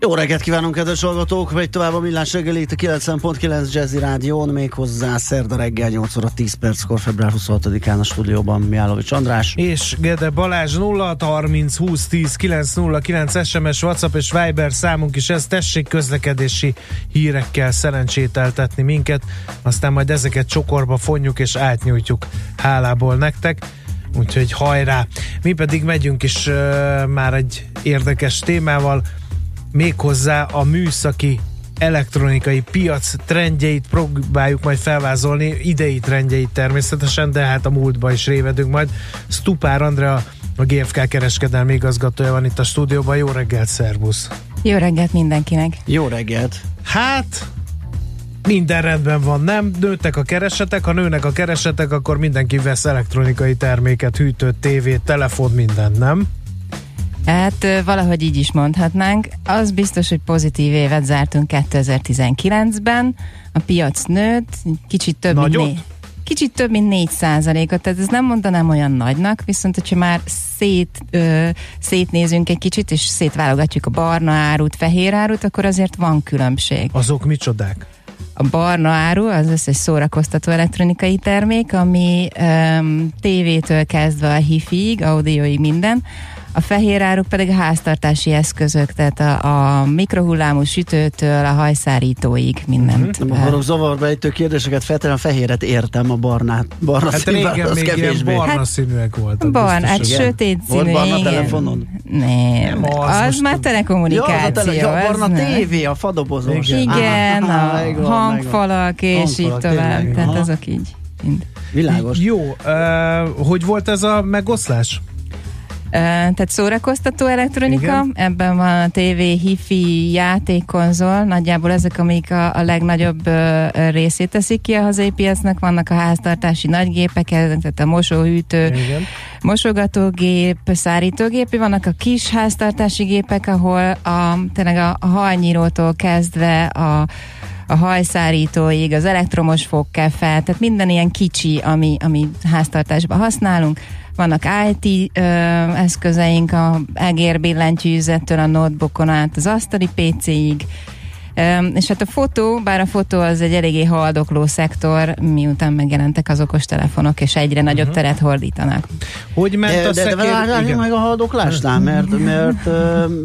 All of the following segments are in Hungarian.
Jó reggelt kívánunk, kedves hallgatók! Vagy tovább a millás reggeli itt a 90.9 Jazzy Rádión, méghozzá szerda reggel 8 óra 10 perckor, február 26-án a stúdióban Miálovics András. És Gede Balázs 0 30 20 10 909 SMS, WhatsApp és Viber számunk is ez. Tessék közlekedési hírekkel szerencsételtetni minket, aztán majd ezeket csokorba fonjuk és átnyújtjuk hálából nektek. Úgyhogy hajrá! Mi pedig megyünk is uh, már egy érdekes témával, méghozzá a műszaki elektronikai piac trendjeit próbáljuk majd felvázolni, idei trendjeit természetesen, de hát a múltba is révedünk majd. Stupár Andrea, a GFK kereskedelmi igazgatója van itt a stúdióban. Jó reggelt, szervusz! Jó reggelt mindenkinek! Jó reggelt! Hát, minden rendben van, nem? Nőttek a keresetek, ha nőnek a keresetek, akkor mindenki vesz elektronikai terméket, hűtőt, tévét, telefon, minden, nem? Hát valahogy így is mondhatnánk. Az biztos, hogy pozitív évet zártunk 2019-ben. A piac nőtt, kicsit több Nagyot? mint né- kicsit több mint 4 százalékot, tehát ez nem mondanám olyan nagynak, viszont hogyha már szét, ö, szétnézünk egy kicsit, és szétválogatjuk a barna árut, fehér árut, akkor azért van különbség. Azok micsodák? A barna áru az összes szórakoztató elektronikai termék, ami um, tévétől kezdve a hifiig, audioig minden. A fehér áruk pedig a háztartási eszközök, tehát a, a mikrohullámú sütőtől a hajszárítóig mindent. Nem akarok zavarba ejtő kérdéseket feltenni, a fehéret értem, a barnát. Barna Hát színben, régen az még ilyen kevésbé. barna Hát- színűek voltak. Barna, hát igen. sötét színű. Volt barna igen. telefonod? Nem, Nem, az az, már Ja, az a, telekommunikáció. tele, ja, a barna tévé, a fadobozós. Igen. Igen, Aha, a megvan, megvan. hangfalak, és Hangfalak, így tovább. tényleg. Tehát Aha. azok így. Mind. Világos. Jó, uh, hogy volt ez a megoszlás? Tehát szórakoztató elektronika, Igen. Ebben van a TV, hifi, játékkonzol, nagyjából ezek, amik a, a legnagyobb részét teszik ki a hazai piacnak, vannak a háztartási nagygépek, tehát a mosóhűtő, Igen. mosogatógép, szárítógép, vannak a kis háztartási gépek, ahol a, tényleg a, a hajnyírótól kezdve a a hajszárítóig, az elektromos fogkefe, tehát minden ilyen kicsi, ami, ami háztartásban használunk. Vannak IT ö, eszközeink, a egérbillentyűzettől a notebookon át az asztali PC-ig, és hát a fotó, bár a fotó az egy eléggé haldokló szektor, miután megjelentek az okostelefonok, és egyre nagyobb teret hordítanak. Hogy ment De, a de, de szekér... várjál Igen. meg a haldoklásnál, mert, mert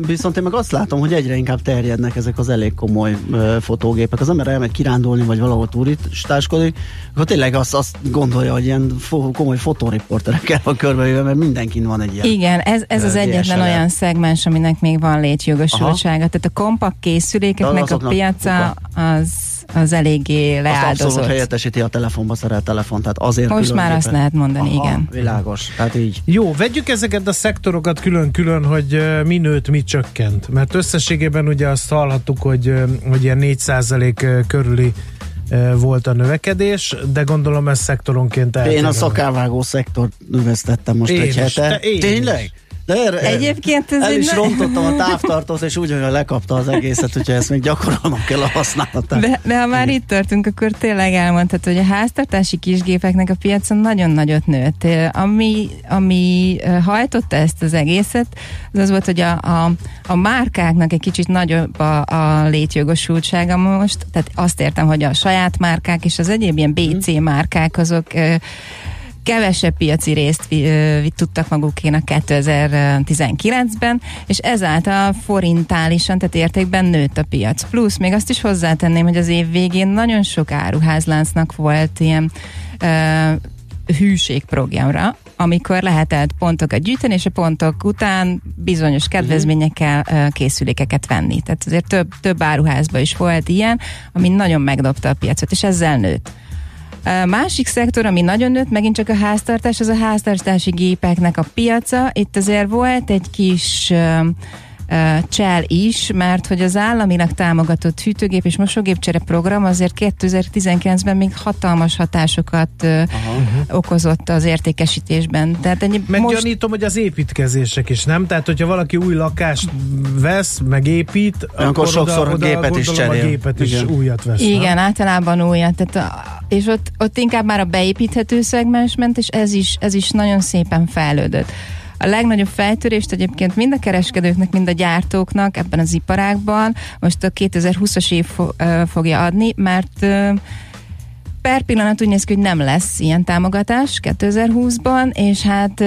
viszont én meg azt látom, hogy egyre inkább terjednek ezek az elég komoly fotógépek. Az ember elmegy kirándulni, vagy valahol turistáskodik, akkor tényleg azt, azt gondolja, hogy ilyen fo- komoly fotóriporterekkel van körbevéve, mert mindenkin van egy ilyen. Igen, ez, ez az egyetlen olyan szegmens, aminek még van létjogosultsága. Tehát a kompakt készülékeknek a azoknak piaca az, az eléggé Azt abszolút leáldozott. helyettesíti a telefonba szerelt telefon, tehát azért Most már azt lehet mondani, Aha, igen. Világos, tehát így. Jó, vegyük ezeket a szektorokat külön-külön, hogy mi nőtt, mi csökkent. Mert összességében ugye azt hallhattuk, hogy, hogy ilyen 4% körüli volt a növekedés, de gondolom ez szektoronként eltérő. Én a szakárvágó szektort növesztettem most Én egy is, hete. te én Tényleg? De erre, Egyébként ez el egy is na- rontottam a távtartót, és úgy, hogy lekapta az egészet, úgyhogy ezt még gyakorolnom kell a használatát. De, de ha már itt tartunk, akkor tényleg elmondhatod, hogy a háztartási kisgépeknek a piacon nagyon nagyot nőtt. Ami, ami hajtotta ezt az egészet, az az volt, hogy a, a, a márkáknak egy kicsit nagyobb a, a létjogosultsága most, tehát azt értem, hogy a saját márkák és az egyéb ilyen BC márkák azok kevesebb piaci részt tudtak magukénak 2019-ben, és ezáltal forintálisan, tehát értékben nőtt a piac. Plusz még azt is hozzátenném, hogy az év végén nagyon sok áruházláncnak volt ilyen ö, hűségprogramra, amikor lehetett pontokat gyűjteni, és a pontok után bizonyos kedvezményekkel ö, készülékeket venni. Tehát azért több, több áruházban is volt ilyen, ami nagyon megdobta a piacot, és ezzel nőtt. A Másik szektor, ami nagyon nőtt, megint csak a háztartás, az a háztartási gépeknek a piaca. Itt azért volt egy kis csel is, mert hogy az államilag támogatott hűtőgép és mosógépcsere program azért 2019-ben még hatalmas hatásokat Aha. okozott az értékesítésben. Tehát ennyi Meggyanítom, most... hogy az építkezések is, nem? Tehát, hogyha valaki új lakást vesz, megépít, akkor, akkor sokszor oda, gépet oda, is cserél. A gépet is Igen. újat vesz. Igen, nem? általában újat. Tehát a, és ott, ott inkább már a beépíthető szegmens ment, és ez is, ez is nagyon szépen fejlődött. A legnagyobb fejtörést egyébként mind a kereskedőknek, mind a gyártóknak ebben az iparágban most a 2020-as év fogja adni, mert per pillanat úgy néz ki, hogy nem lesz ilyen támogatás 2020-ban, és hát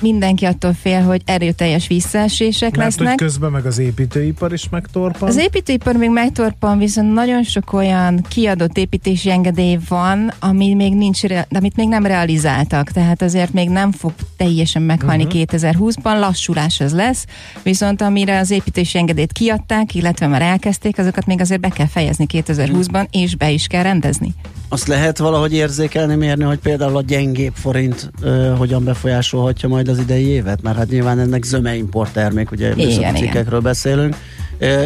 mindenki attól fél, hogy erőteljes visszaesések Mert lesznek. hogy közben meg az építőipar is megtorpan. Az építőipar még megtorpan, viszont nagyon sok olyan kiadott építési engedély van, ami még nincs, amit még nem realizáltak, tehát azért még nem fog teljesen meghalni uh-huh. Mhm. 2020-ban, lassulás az lesz, viszont amire az építési engedélyt kiadták, illetve már elkezdték, azokat még azért be kell fejezni 2020-ban, uh-huh. és be is kell rendezni. Azt lehet valahogy érzékelni, mérni, hogy például a gyengébb forint ö, hogyan befolyásolhatja majd az idei évet? Mert hát nyilván ennek zöme import termék, ugye igen, cikkekről beszélünk.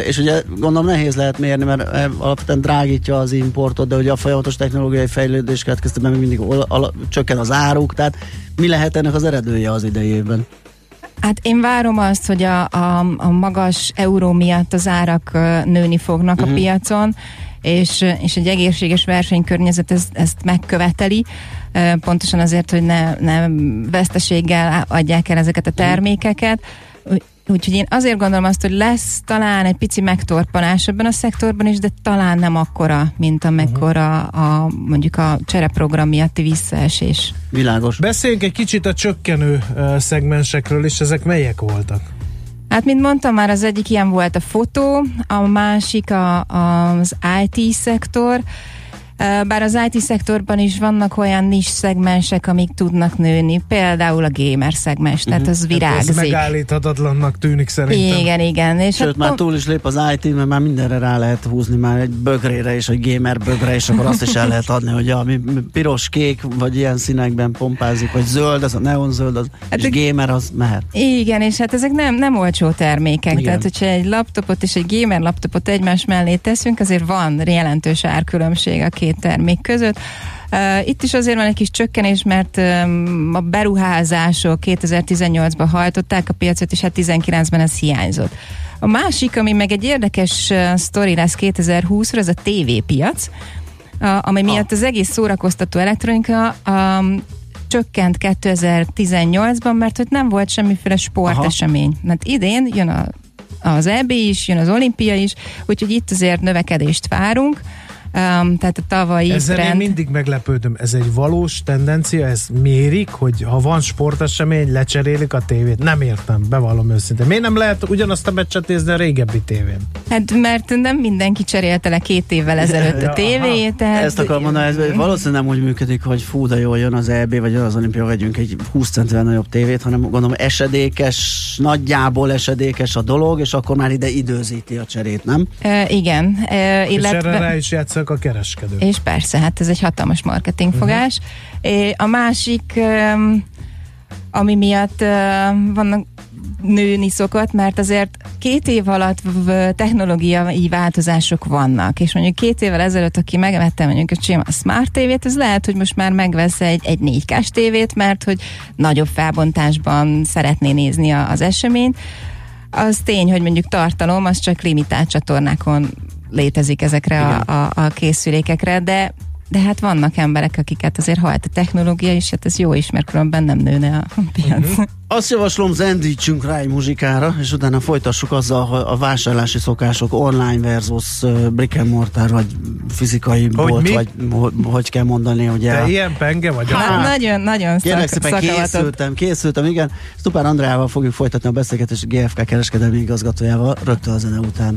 És ugye gondolom nehéz lehet mérni, mert alapvetően drágítja az importot, de ugye a folyamatos technológiai fejlődés következtében még mindig al- al- csökken az áruk, tehát mi lehet ennek az eredője az idei évben? Hát én várom azt, hogy a, a, a magas euró miatt az árak nőni fognak uh-huh. a mhm. piacon, és, és egy egészséges versenykörnyezet ezt, ezt megköveteli, pontosan azért, hogy ne, ne veszteséggel adják el ezeket a termékeket. Úgyhogy én azért gondolom azt, hogy lesz talán egy pici megtorpanás ebben a szektorban is, de talán nem akkora, mint amekkora a, mondjuk a csereprogram miatti visszaesés. Világos. Beszéljünk egy kicsit a csökkenő szegmensekről, és ezek melyek voltak? Hát, mint mondtam már, az egyik ilyen volt a fotó, a másik a, az IT szektor, bár az IT szektorban is vannak olyan nis szegmensek, amik tudnak nőni, például a gamer szegmens, tehát az virágzik. Hát ez megállíthatatlannak tűnik szerintem. Igen, igen. És Sőt, hát már túl is lép az IT, mert már mindenre rá lehet húzni, már egy bögrére és egy gamer bögre, és akkor azt is el lehet adni, hogy ami piros, kék, vagy ilyen színekben pompázik, vagy zöld, az a neonzöld, az, hát és a, gamer az mehet. Igen, és hát ezek nem, nem olcsó termékek, igen. tehát hogyha egy laptopot és egy gamer laptopot egymás mellé teszünk, azért van jelentős árkülönbség a két két termék között. Uh, itt is azért van egy kis csökkenés, mert um, a beruházások 2018-ban hajtották a piacot, és hát 19-ben ez hiányzott. A másik, ami meg egy érdekes uh, sztori lesz 2020-ra, ez a tévépiac, uh, ami miatt az egész szórakoztató elektronika um, csökkent 2018-ban, mert hogy nem volt semmiféle sportesemény. Hát idén jön a, az EB is, jön az olimpia is, úgyhogy itt azért növekedést várunk. Um, tehát a tavalyi Ezzel trend... én mindig meglepődöm. Ez egy valós tendencia, ez mérik, hogy ha van sportesemény, lecserélik a tévét. Nem értem, bevallom őszintén. Miért nem lehet ugyanazt a meccset nézni a régebbi tévén? Hát mert nem mindenki cserélte le két évvel ezelőtt a tévét. Tehát... Ezt akar mondani, ez valószínűleg nem úgy működik, hogy fú, de jól jön az EB, vagy az olimpia, vegyünk egy 20 centivel nagyobb tévét, hanem gondolom esedékes, nagyjából esedékes a dolog, és akkor már ide időzíti a cserét, nem? E, igen. E, illetve... És erre rá is játszik ezek a kereskedők. És persze, hát ez egy hatalmas marketingfogás. Uh-huh. A másik, ami miatt vannak nőni szokott, mert azért két év alatt technológiai változások vannak, és mondjuk két évvel ezelőtt, aki megvette mondjuk a Smart TV-t, ez lehet, hogy most már megvesz egy, egy 4 k tévét, mert hogy nagyobb felbontásban szeretné nézni az eseményt. Az tény, hogy mondjuk tartalom, az csak limitált csatornákon létezik ezekre a, a, a készülékekre, de de hát vannak emberek, akiket azért halt a technológia, és hát ez jó is, mert különben nem nőne a piac. Uh-huh. Azt javaslom, zendítsünk rá egy muzsikára, és utána folytassuk azzal, hogy a vásárlási szokások online versus brick and mortar, vagy fizikai hogy bolt, mi? vagy hogy kell mondani, ugye. Te ilyen penge vagy? Hát, hát nagyon, nagyon szak, szépen készültem, készültem, igen. Stupán Andrával fogjuk folytatni a beszélgetést GFK kereskedelmi igazgatójával rögtön a zene után.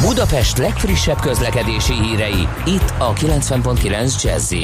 Budapest legfrissebb közlekedési hírei, itt a 90.9 jazz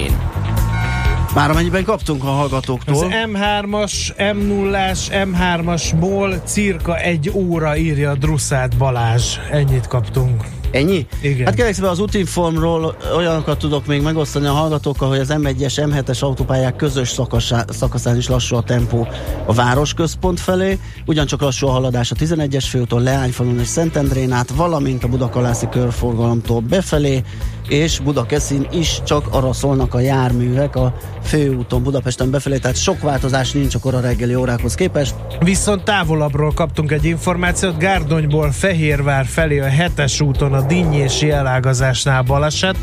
már amennyiben kaptunk a hallgatóktól. Az M3-as, M0-as, M3-asból cirka egy óra írja Drusszát Balázs. Ennyit kaptunk. Ennyi? Igen. Hát kérlek szépen az útinformról olyanokat tudok még megosztani a hallgatókkal, hogy az M1-es, M7-es autópályák közös szakaszá, szakaszán is lassú a tempó a városközpont felé, ugyancsak lassú a haladás a 11-es főúton Leányfalun és Szentendrén át, valamint a Budakalászi körforgalomtól befelé, és Budakeszin is csak arra szólnak a járművek a főúton Budapesten befelé, tehát sok változás nincs a kora reggeli órákhoz képest. Viszont távolabbról kaptunk egy információt, Gárdonyból Fehérvár felé a hetes úton a Dinnyési elágazásnál baleset,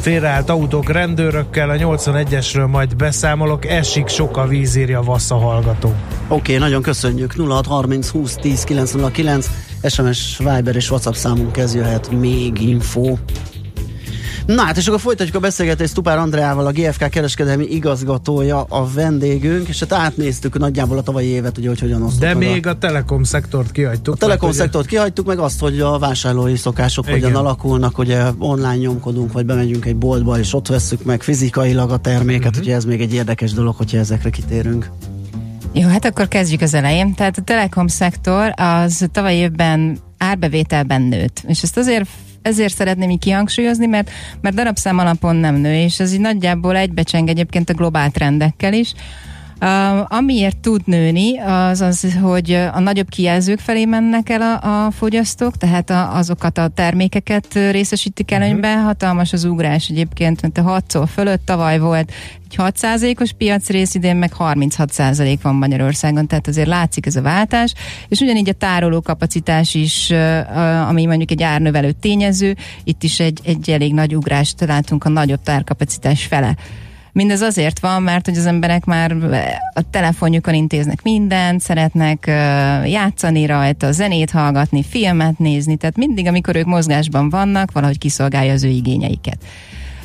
félreállt autók rendőrökkel, a 81-esről majd beszámolok, esik sok a víz, írja Vassza hallgató. Oké, okay, nagyon köszönjük. 0630 20 10 909 SMS, Viber és WhatsApp számunk ez jöhet még info. Na hát, és akkor folytatjuk a beszélgetést Tupár Andreával, a GFK kereskedelmi igazgatója a vendégünk, és hát átnéztük nagyjából a tavalyi évet, ugye, hogy hogyan osztott De még a, a telekom szektort kihagytuk. A telekom mert, szektort ugye... kihagytuk, meg azt, hogy a vásárlói szokások Igen. hogyan alakulnak, ugye online nyomkodunk, vagy bemegyünk egy boltba, és ott vesszük meg fizikailag a terméket, uh-huh. ugye ez még egy érdekes dolog, hogyha ezekre kitérünk. Jó, hát akkor kezdjük az elején. Tehát a telekom szektor az tavaly évben árbevételben nőtt. És ezt azért ezért szeretném így kihangsúlyozni, mert, mert darabszám alapon nem nő, és ez így nagyjából egybecseng egyébként a globál trendekkel is. Amiért tud nőni, az az, hogy a nagyobb kijelzők felé mennek el a, a fogyasztók, tehát a, azokat a termékeket részesítik előnyben. Uh-huh. Hatalmas az ugrás egyébként, mert a 6 fölött tavaly volt egy 6%-os piacrész, idén meg 36% van Magyarországon, tehát azért látszik ez a váltás, és ugyanígy a tároló kapacitás is, ami mondjuk egy árnövelő tényező, itt is egy, egy elég nagy ugrást látunk a nagyobb tárkapacitás fele. Mindez azért van, mert hogy az emberek már a telefonjukon intéznek mindent, szeretnek játszani rajta, zenét hallgatni, filmet nézni, tehát mindig, amikor ők mozgásban vannak, valahogy kiszolgálja az ő igényeiket.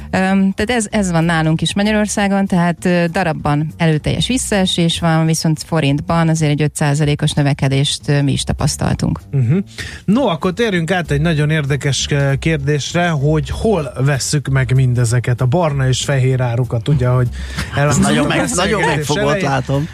Tehát ez, ez van nálunk is Magyarországon, tehát darabban előteljes visszaesés van, viszont forintban azért egy 5%-os növekedést mi is tapasztaltunk. Uh-huh. No, akkor térjünk át egy nagyon érdekes kérdésre, hogy hol vesszük meg mindezeket, a barna és fehér árukat, ugye, hogy nagyon, meg, nagyon megfogott, látom.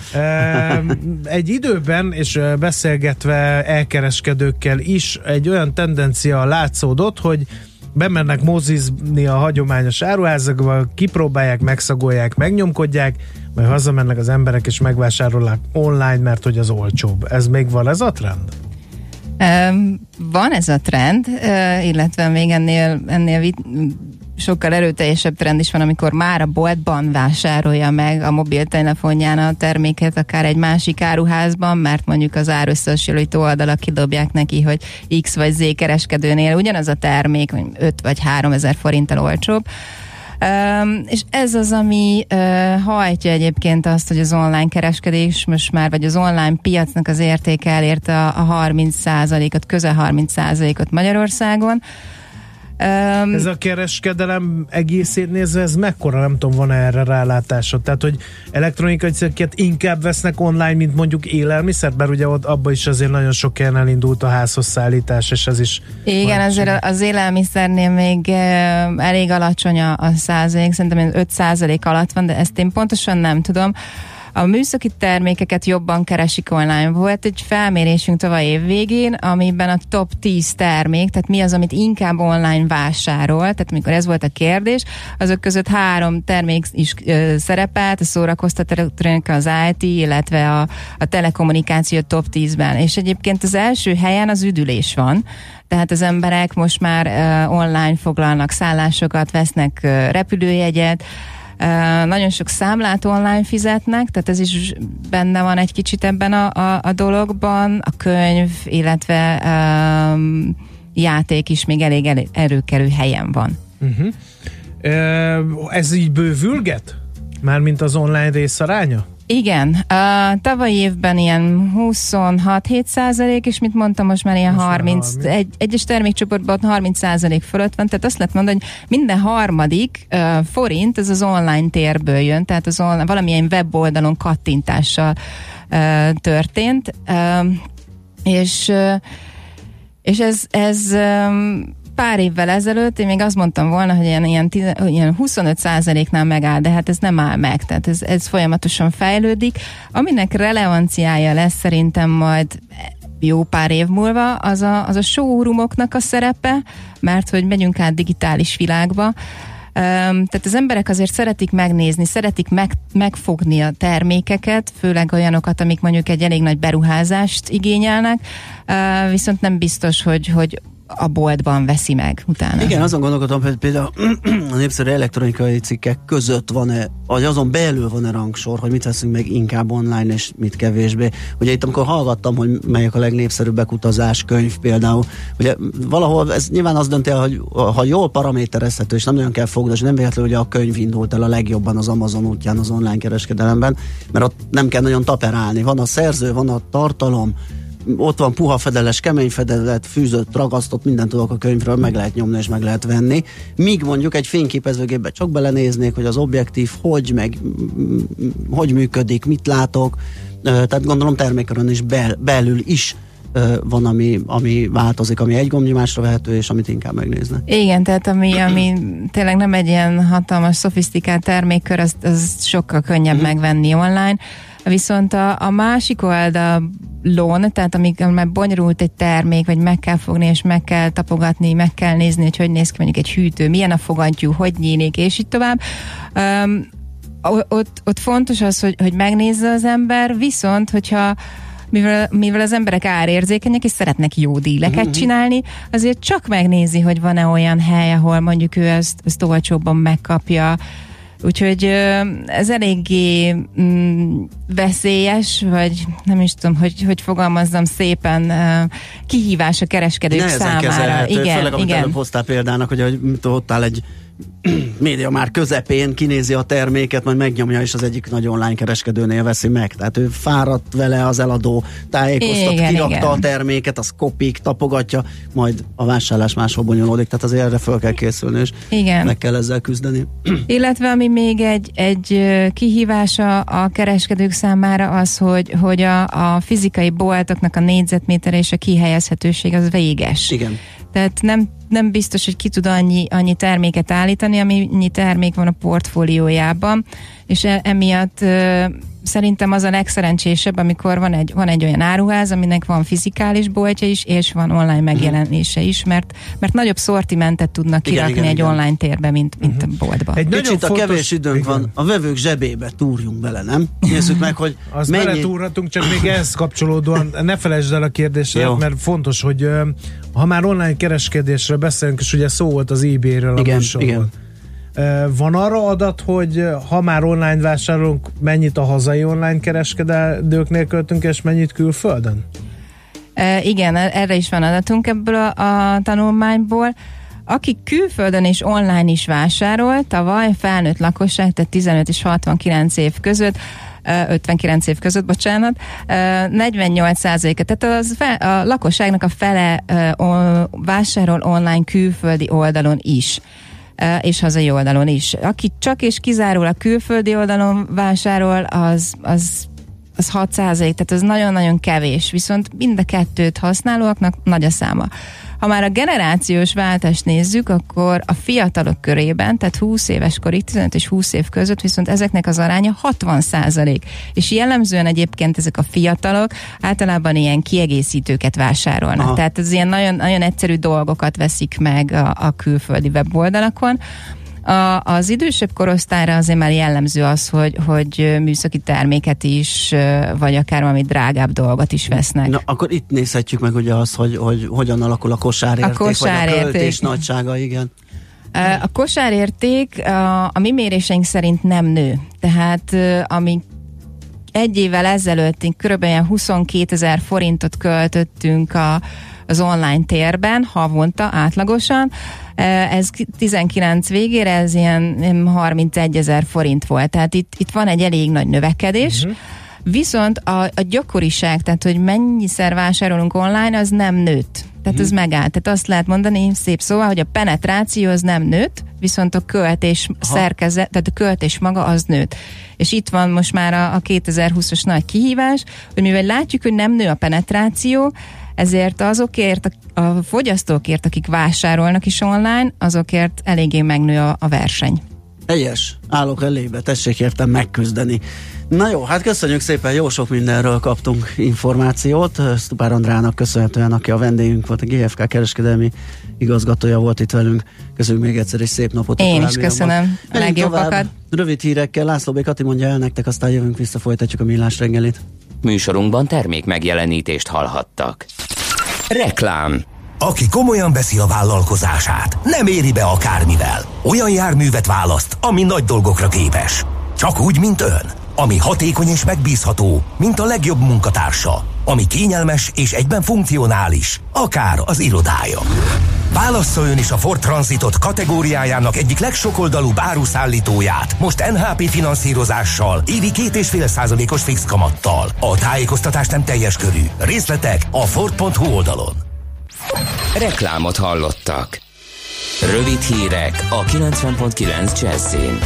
Egy időben, és beszélgetve elkereskedőkkel is egy olyan tendencia látszódott, hogy bemennek mozizni a hagyományos áruházakba, kipróbálják, megszagolják, megnyomkodják, majd hazamennek az emberek és megvásárolják online, mert hogy az olcsóbb. Ez még van ez a trend? Van ez a trend, illetve még ennél, ennél sokkal erőteljesebb trend is van, amikor már a boltban vásárolja meg a mobiltelefonján a terméket, akár egy másik áruházban, mert mondjuk az árösszehasonlító oldalak kidobják neki, hogy X vagy Z kereskedőnél ugyanaz a termék, 5 vagy 3 ezer forinttal olcsóbb. Um, és ez az, ami uh, hajtja egyébként azt, hogy az online kereskedés most már, vagy az online piacnak az értéke elérte a, a 30%-ot, közel 30%-ot Magyarországon. Um, ez a kereskedelem egészét nézve, ez mekkora, nem tudom, van erre rálátásod? Tehát, hogy elektronikai cikkeket inkább vesznek online, mint mondjuk élelmiszer, mert ugye ott abban is azért nagyon sok helyen elindult a házhoz szállítás, és ez is... Igen, azért az élelmiszernél még elég alacsony a, a százalék, szerintem 5 százalék alatt van, de ezt én pontosan nem tudom. A műszaki termékeket jobban keresik online. Volt egy felmérésünk tavaly év végén, amiben a top 10 termék, tehát mi az, amit inkább online vásárol, tehát amikor ez volt a kérdés, azok között három termék is ö, szerepelt, a szórakoztatók, az IT, illetve a, a telekommunikáció top 10-ben. És egyébként az első helyen az üdülés van, tehát az emberek most már uh, online foglalnak szállásokat, vesznek uh, repülőjegyet, nagyon sok számlát online fizetnek, tehát ez is benne van egy kicsit ebben a, a, a dologban. A könyv, illetve um, játék is még elég elő, erőkerül helyen van. Uh-huh. Ez így bővülget? Mármint az online részaránya? Igen, uh, tavalyi évben ilyen 26-7 százalék, és mit mondtam, most már ilyen most 30, 30. Egy, egyes termékcsoportban 30 százalék fölött van, tehát azt lehet mondani, hogy minden harmadik uh, forint ez az online térből jön, tehát az online, valamilyen weboldalon kattintással uh, történt, uh, és uh, és ez, ez um, pár évvel ezelőtt én még azt mondtam volna, hogy ilyen, ilyen, ilyen 25%-nál megáll, de hát ez nem áll meg, tehát ez, ez folyamatosan fejlődik. Aminek relevanciája lesz szerintem majd jó pár év múlva, az a, az a showroomoknak a szerepe, mert hogy megyünk át digitális világba, tehát az emberek azért szeretik megnézni, szeretik meg, megfogni a termékeket, főleg olyanokat, amik mondjuk egy elég nagy beruházást igényelnek, viszont nem biztos, hogy, hogy a boltban veszi meg utána. Igen, azon gondolkodom, hogy például a népszerű elektronikai cikkek között van-e, vagy azon belül van-e rangsor, hogy mit veszünk meg inkább online, és mit kevésbé. Ugye itt amikor hallgattam, hogy melyek a legnépszerűbbek utazás könyv például, ugye valahol ez nyilván az dönti hogy ha jól paraméterezhető, és nem nagyon kell fogni, és nem véletlenül, hogy a könyv indult el a legjobban az Amazon útján az online kereskedelemben, mert ott nem kell nagyon taperálni. Van a szerző, van a tartalom, ott van puha fedeles, kemény fedelet, fűzött, ragasztott, mindent tudok a könyvről, meg lehet nyomni és meg lehet venni. Míg mondjuk egy fényképezőgépbe csak belenéznék, hogy az objektív hogy, meg hogy működik, mit látok, tehát gondolom termékörön is bel, belül is van, ami, ami változik, ami egy gombnyomásra vehető, és amit inkább megnézne. Igen, tehát ami, ami tényleg nem egy ilyen hatalmas, szofisztikált termékkör, az, az sokkal könnyebb mm. megvenni online. Viszont a, a másik oldalon, tehát amíg már bonyolult egy termék, vagy meg kell fogni, és meg kell tapogatni, meg kell nézni, hogy hogy néz ki mondjuk egy hűtő, milyen a fogantyú, hogy nyílik, és így tovább. Um, ott, ott fontos az, hogy, hogy megnézze az ember, viszont, hogyha mivel, mivel az emberek árérzékenyek, és szeretnek jó díleket mm-hmm. csinálni, azért csak megnézi, hogy van-e olyan hely, ahol mondjuk ő ezt, ezt olcsóbban megkapja, Úgyhogy ez eléggé mm, veszélyes, vagy nem is tudom, hogy, hogy fogalmazzam szépen, kihívás a kereskedők Nehezen számára. Kezelhető, igen, főleg, amit igen. előbb hoztál példának, hogy, hogy ott áll egy média már közepén kinézi a terméket, majd megnyomja, és az egyik nagy online kereskedőnél veszi meg. Tehát ő fáradt vele az eladó, tájékoztat, Igen, kirakta igen. a terméket, az kopik, tapogatja, majd a vásárlás máshol bonyolódik, tehát azért erre föl kell készülni, és Igen. meg kell ezzel küzdeni. Illetve ami még egy, egy kihívása a kereskedők számára az, hogy, hogy a, a fizikai boltoknak a négyzetméter és a kihelyezhetőség az véges. Igen. Tehát nem, nem biztos, hogy ki tud annyi, annyi terméket állítani, amennyi termék van a portfóliójában, és e, emiatt ö, szerintem az a legszerencsésebb, amikor van egy, van egy olyan áruház, aminek van fizikális boltja is, és van online megjelenése is, mert, mert nagyobb szortimentet tudnak Igen, kirakni igen, egy igen. online térbe, mint, mint a boltba. Egy Kicsit a fontos- kevés időnk Igen. van, a vevők zsebébe túrjunk bele, nem? Nézzük meg, hogy Az mennyi... beletúrhatunk, csak még ehhez kapcsolódóan ne felejtsd el a kérdést, Jó. mert fontos, hogy ha már online kereskedésről beszélünk, és ugye szó volt az eBay-ről a Igen, műsorban. igen. Van arra adat, hogy ha már online vásárolunk, mennyit a hazai online kereskedőknél költünk, és mennyit külföldön? E, igen, erre is van adatunk ebből a, a tanulmányból. Aki külföldön és online is vásárol, tavaly felnőtt lakosság, tehát 15 és 69 év között, 59 év között, bocsánat, ö, 48 százaléka, tehát az fe, a lakosságnak a fele vásárol online külföldi oldalon is. És hazai oldalon is. Aki csak és kizárólag külföldi oldalon vásárol, az, az az 6 tehát az nagyon-nagyon kevés, viszont mind a kettőt használóaknak nagy a száma. Ha már a generációs váltást nézzük, akkor a fiatalok körében, tehát 20 éves korig, 15 és 20 év között viszont ezeknek az aránya 60 százalék. És jellemzően egyébként ezek a fiatalok általában ilyen kiegészítőket vásárolnak. Aha. Tehát ez ilyen nagyon, nagyon egyszerű dolgokat veszik meg a, a külföldi weboldalakon. A, az idősebb korosztályra azért már jellemző az, hogy, hogy műszaki terméket is, vagy akár valami drágább dolgot is vesznek. Na, akkor itt nézhetjük meg ugye azt, hogy, hogy hogyan alakul a kosárérték, A kosárérték. vagy a költés nagysága, igen. A kosárérték a, a mi méréseink szerint nem nő. Tehát ö, ami egy évvel ezelőtt kb. ilyen 22 ezer forintot költöttünk a, az online térben havonta átlagosan. Ez 19 végére ez ilyen ilyen 31 ezer forint volt. Tehát itt, itt van egy elég nagy növekedés. Uh-huh. Viszont a, a gyakoriság, tehát hogy mennyiszer vásárolunk online, az nem nőtt. Tehát ez megállt. Tehát azt lehet mondani szép szóval, hogy a penetráció az nem nőtt, viszont a költés szerkezet, tehát a költés maga az nőtt. És itt van most már a, a 2020-as nagy kihívás, hogy mivel látjuk, hogy nem nő a penetráció, ezért azokért, a, fogyasztókért, akik vásárolnak is online, azokért eléggé megnő a, a verseny. Helyes, állok elébe, tessék értem megküzdeni. Na jó, hát köszönjük szépen, jó sok mindenről kaptunk információt. Stupár Andrának köszönhetően, aki a vendégünk volt, a GFK kereskedelmi igazgatója volt itt velünk. Köszönjük még egyszer, és szép napot. Én is köszönöm. A legjobbakat. Rövid hírekkel László B. Kati mondja el nektek, aztán jövünk vissza, folytatjuk a millás reggelit. Műsorunkban termék megjelenítést hallhattak. Reklám Aki komolyan veszi a vállalkozását, nem éri be akármivel. Olyan járművet választ, ami nagy dolgokra képes. Csak úgy, mint ön. Ami hatékony és megbízható, mint a legjobb munkatársa. Ami kényelmes és egyben funkcionális, akár az irodája. Válassza ön is a Ford Transitot kategóriájának egyik legsokoldalúbb áruszállítóját, most NHP finanszírozással, évi két és fél százalékos fix kamattal. A tájékoztatás nem teljes körű. Részletek a Ford.hu oldalon. Reklámot hallottak. Rövid hírek a 90.9 Jazzin.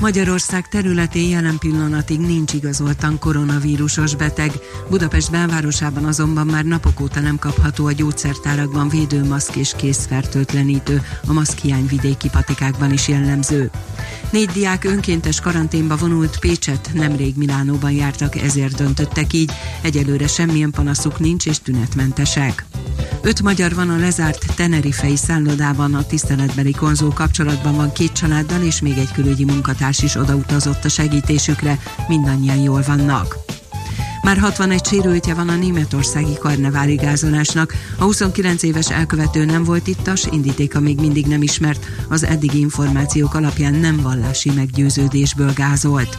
Magyarország területén jelen pillanatig nincs igazoltan koronavírusos beteg. Budapest belvárosában azonban már napok óta nem kapható a gyógyszertárakban védőmaszk és készfertőtlenítő, a maszkhiány vidéki patikákban is jellemző. Négy diák önkéntes karanténba vonult Pécset, nemrég Milánóban jártak, ezért döntöttek így. Egyelőre semmilyen panaszuk nincs és tünetmentesek. Öt magyar van a lezárt Tenerifei szállodában, a tiszteletbeli konzul kapcsolatban van két családdal, és még egy külügyi munkatárs is odautazott a segítésükre, mindannyian jól vannak. Már 61 sérültje van a németországi karneváli gázolásnak. A 29 éves elkövető nem volt ittas, indítéka még mindig nem ismert, az eddigi információk alapján nem vallási meggyőződésből gázolt.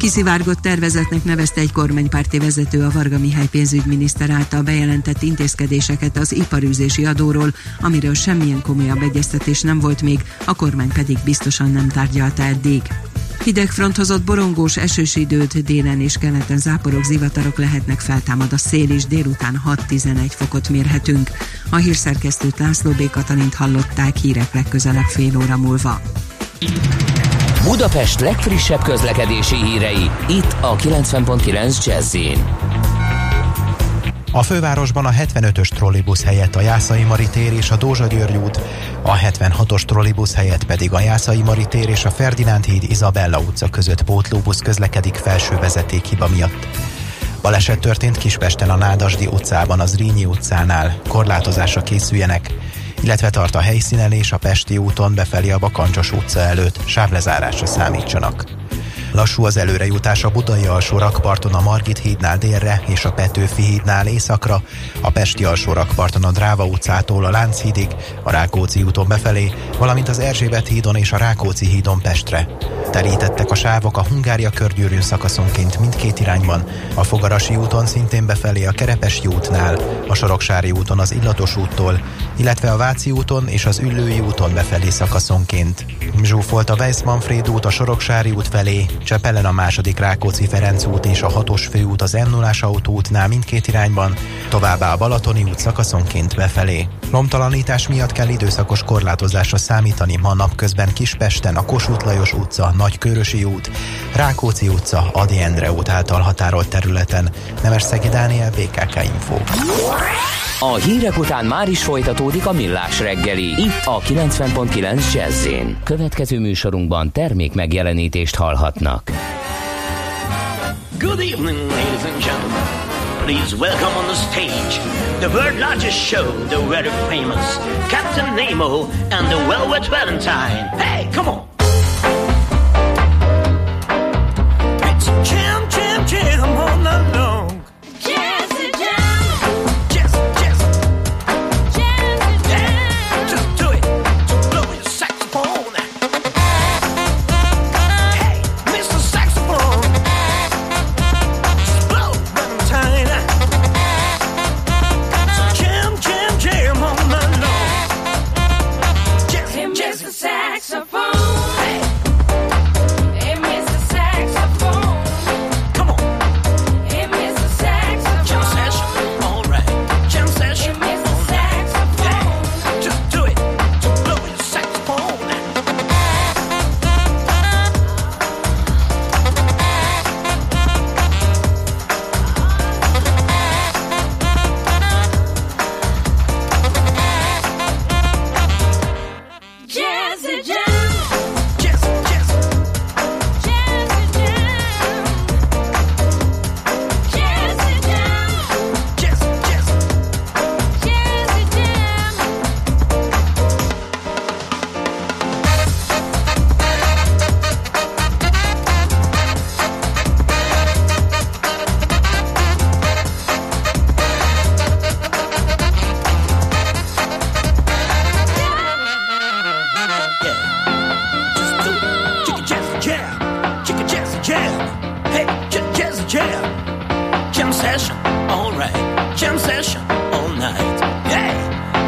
Kiszivárgott tervezetnek nevezte egy kormánypárti vezető a Varga Mihály pénzügyminiszter által bejelentett intézkedéseket az iparűzési adóról, amiről semmilyen komolyabb egyeztetés nem volt még, a kormány pedig biztosan nem tárgyalta eddig. Hidegfront hozott borongós esős időt, délen és keleten záporok, zivatarok lehetnek, feltámad a szél is, délután 6-11 fokot mérhetünk. A hírszerkesztőt László B. Katalint hallották hírek legközelebb fél óra múlva. Budapest legfrissebb közlekedési hírei, itt a 90.9 jazz a fővárosban a 75-ös trollibusz helyett a Jászai Mari tér és a Dózsa György út, a 76-os trollibusz helyett pedig a Jászai Mari tér és a Ferdinánd híd Izabella utca között pótlóbusz közlekedik felső vezeték miatt. Baleset történt Kispesten a Nádasdi utcában, az Rínyi utcánál. Korlátozásra készüljenek, illetve tart a helyszínen és a Pesti úton befelé a Bakancsos utca előtt sávlezárásra számítsanak. Lassú az előrejutás a Budai alsó rakparton a Margit hídnál délre és a Petőfi hídnál északra, a Pesti alsó rakparton a Dráva utcától a Lánchídig, a Rákóczi úton befelé, valamint az Erzsébet hídon és a Rákóczi hídon Pestre. Terítettek a sávok a Hungária körgyűrűn szakaszonként mindkét irányban, a Fogarasi úton szintén befelé a Kerepesi útnál, a Soroksári úton az Illatos úttól, illetve a Váci úton és az Üllői úton befelé szakaszonként. Zsúfolt a Weiss-Manfred út a Soroksári út felé, Csepelen a második Rákóczi Ferenc út és a hatos főút az m 0 autóútnál mindkét irányban, továbbá a Balatoni út szakaszonként befelé. Lomtalanítás miatt kell időszakos korlátozásra számítani ma napközben Kispesten a Kossuth Lajos utca, Nagykörösi út, Rákóczi utca, Adi Endre út által határolt területen. Nemes Szegi Dániel, BKK Info. A hírek után már is folytatódik a millás reggeli. Itt a 90.9 jazz Következő műsorunkban termék megjelenítést hallhatnak. Good evening, ladies and gentlemen. Please welcome on the stage the world largest show, the very famous Captain Nemo and the Velvet Valentine. Hey, come on! It's jam, jam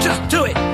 Just do it.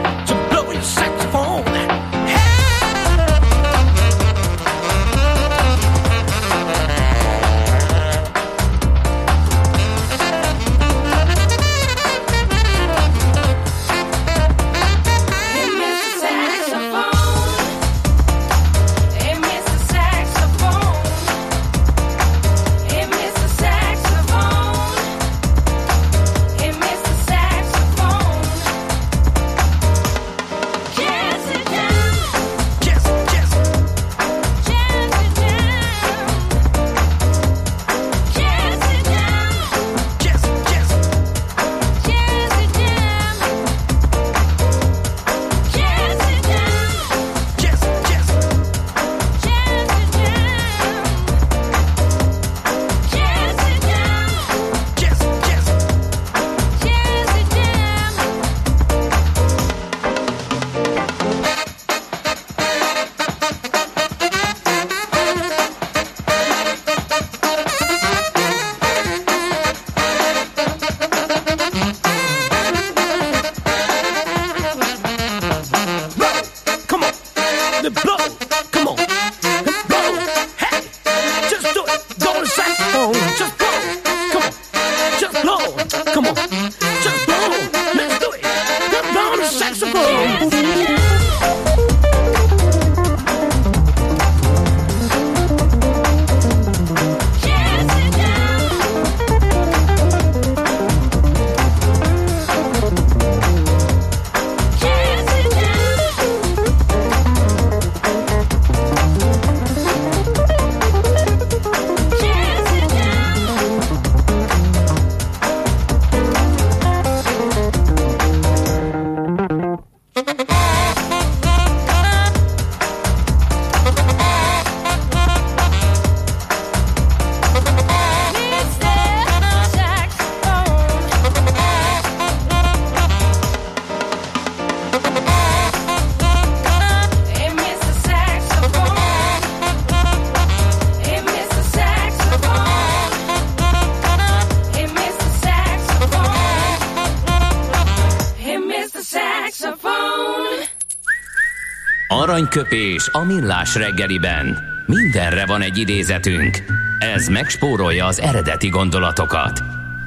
Aranyköpés a millás reggeliben. Mindenre van egy idézetünk. Ez megspórolja az eredeti gondolatokat.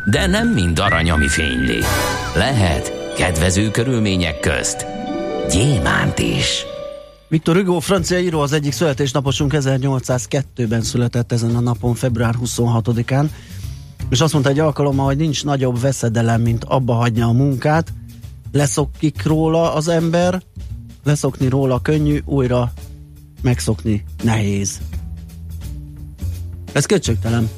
De nem mind arany, ami fényli. Lehet kedvező körülmények közt gyémánt is. Victor Hugo, francia író, az egyik születésnaposunk 1802-ben született ezen a napon, február 26-án, és azt mondta egy alkalommal, hogy nincs nagyobb veszedelem, mint abba hagyja a munkát, leszokik róla az ember, leszokni róla könnyű, újra megszokni nehéz. Ez köcsögtelen.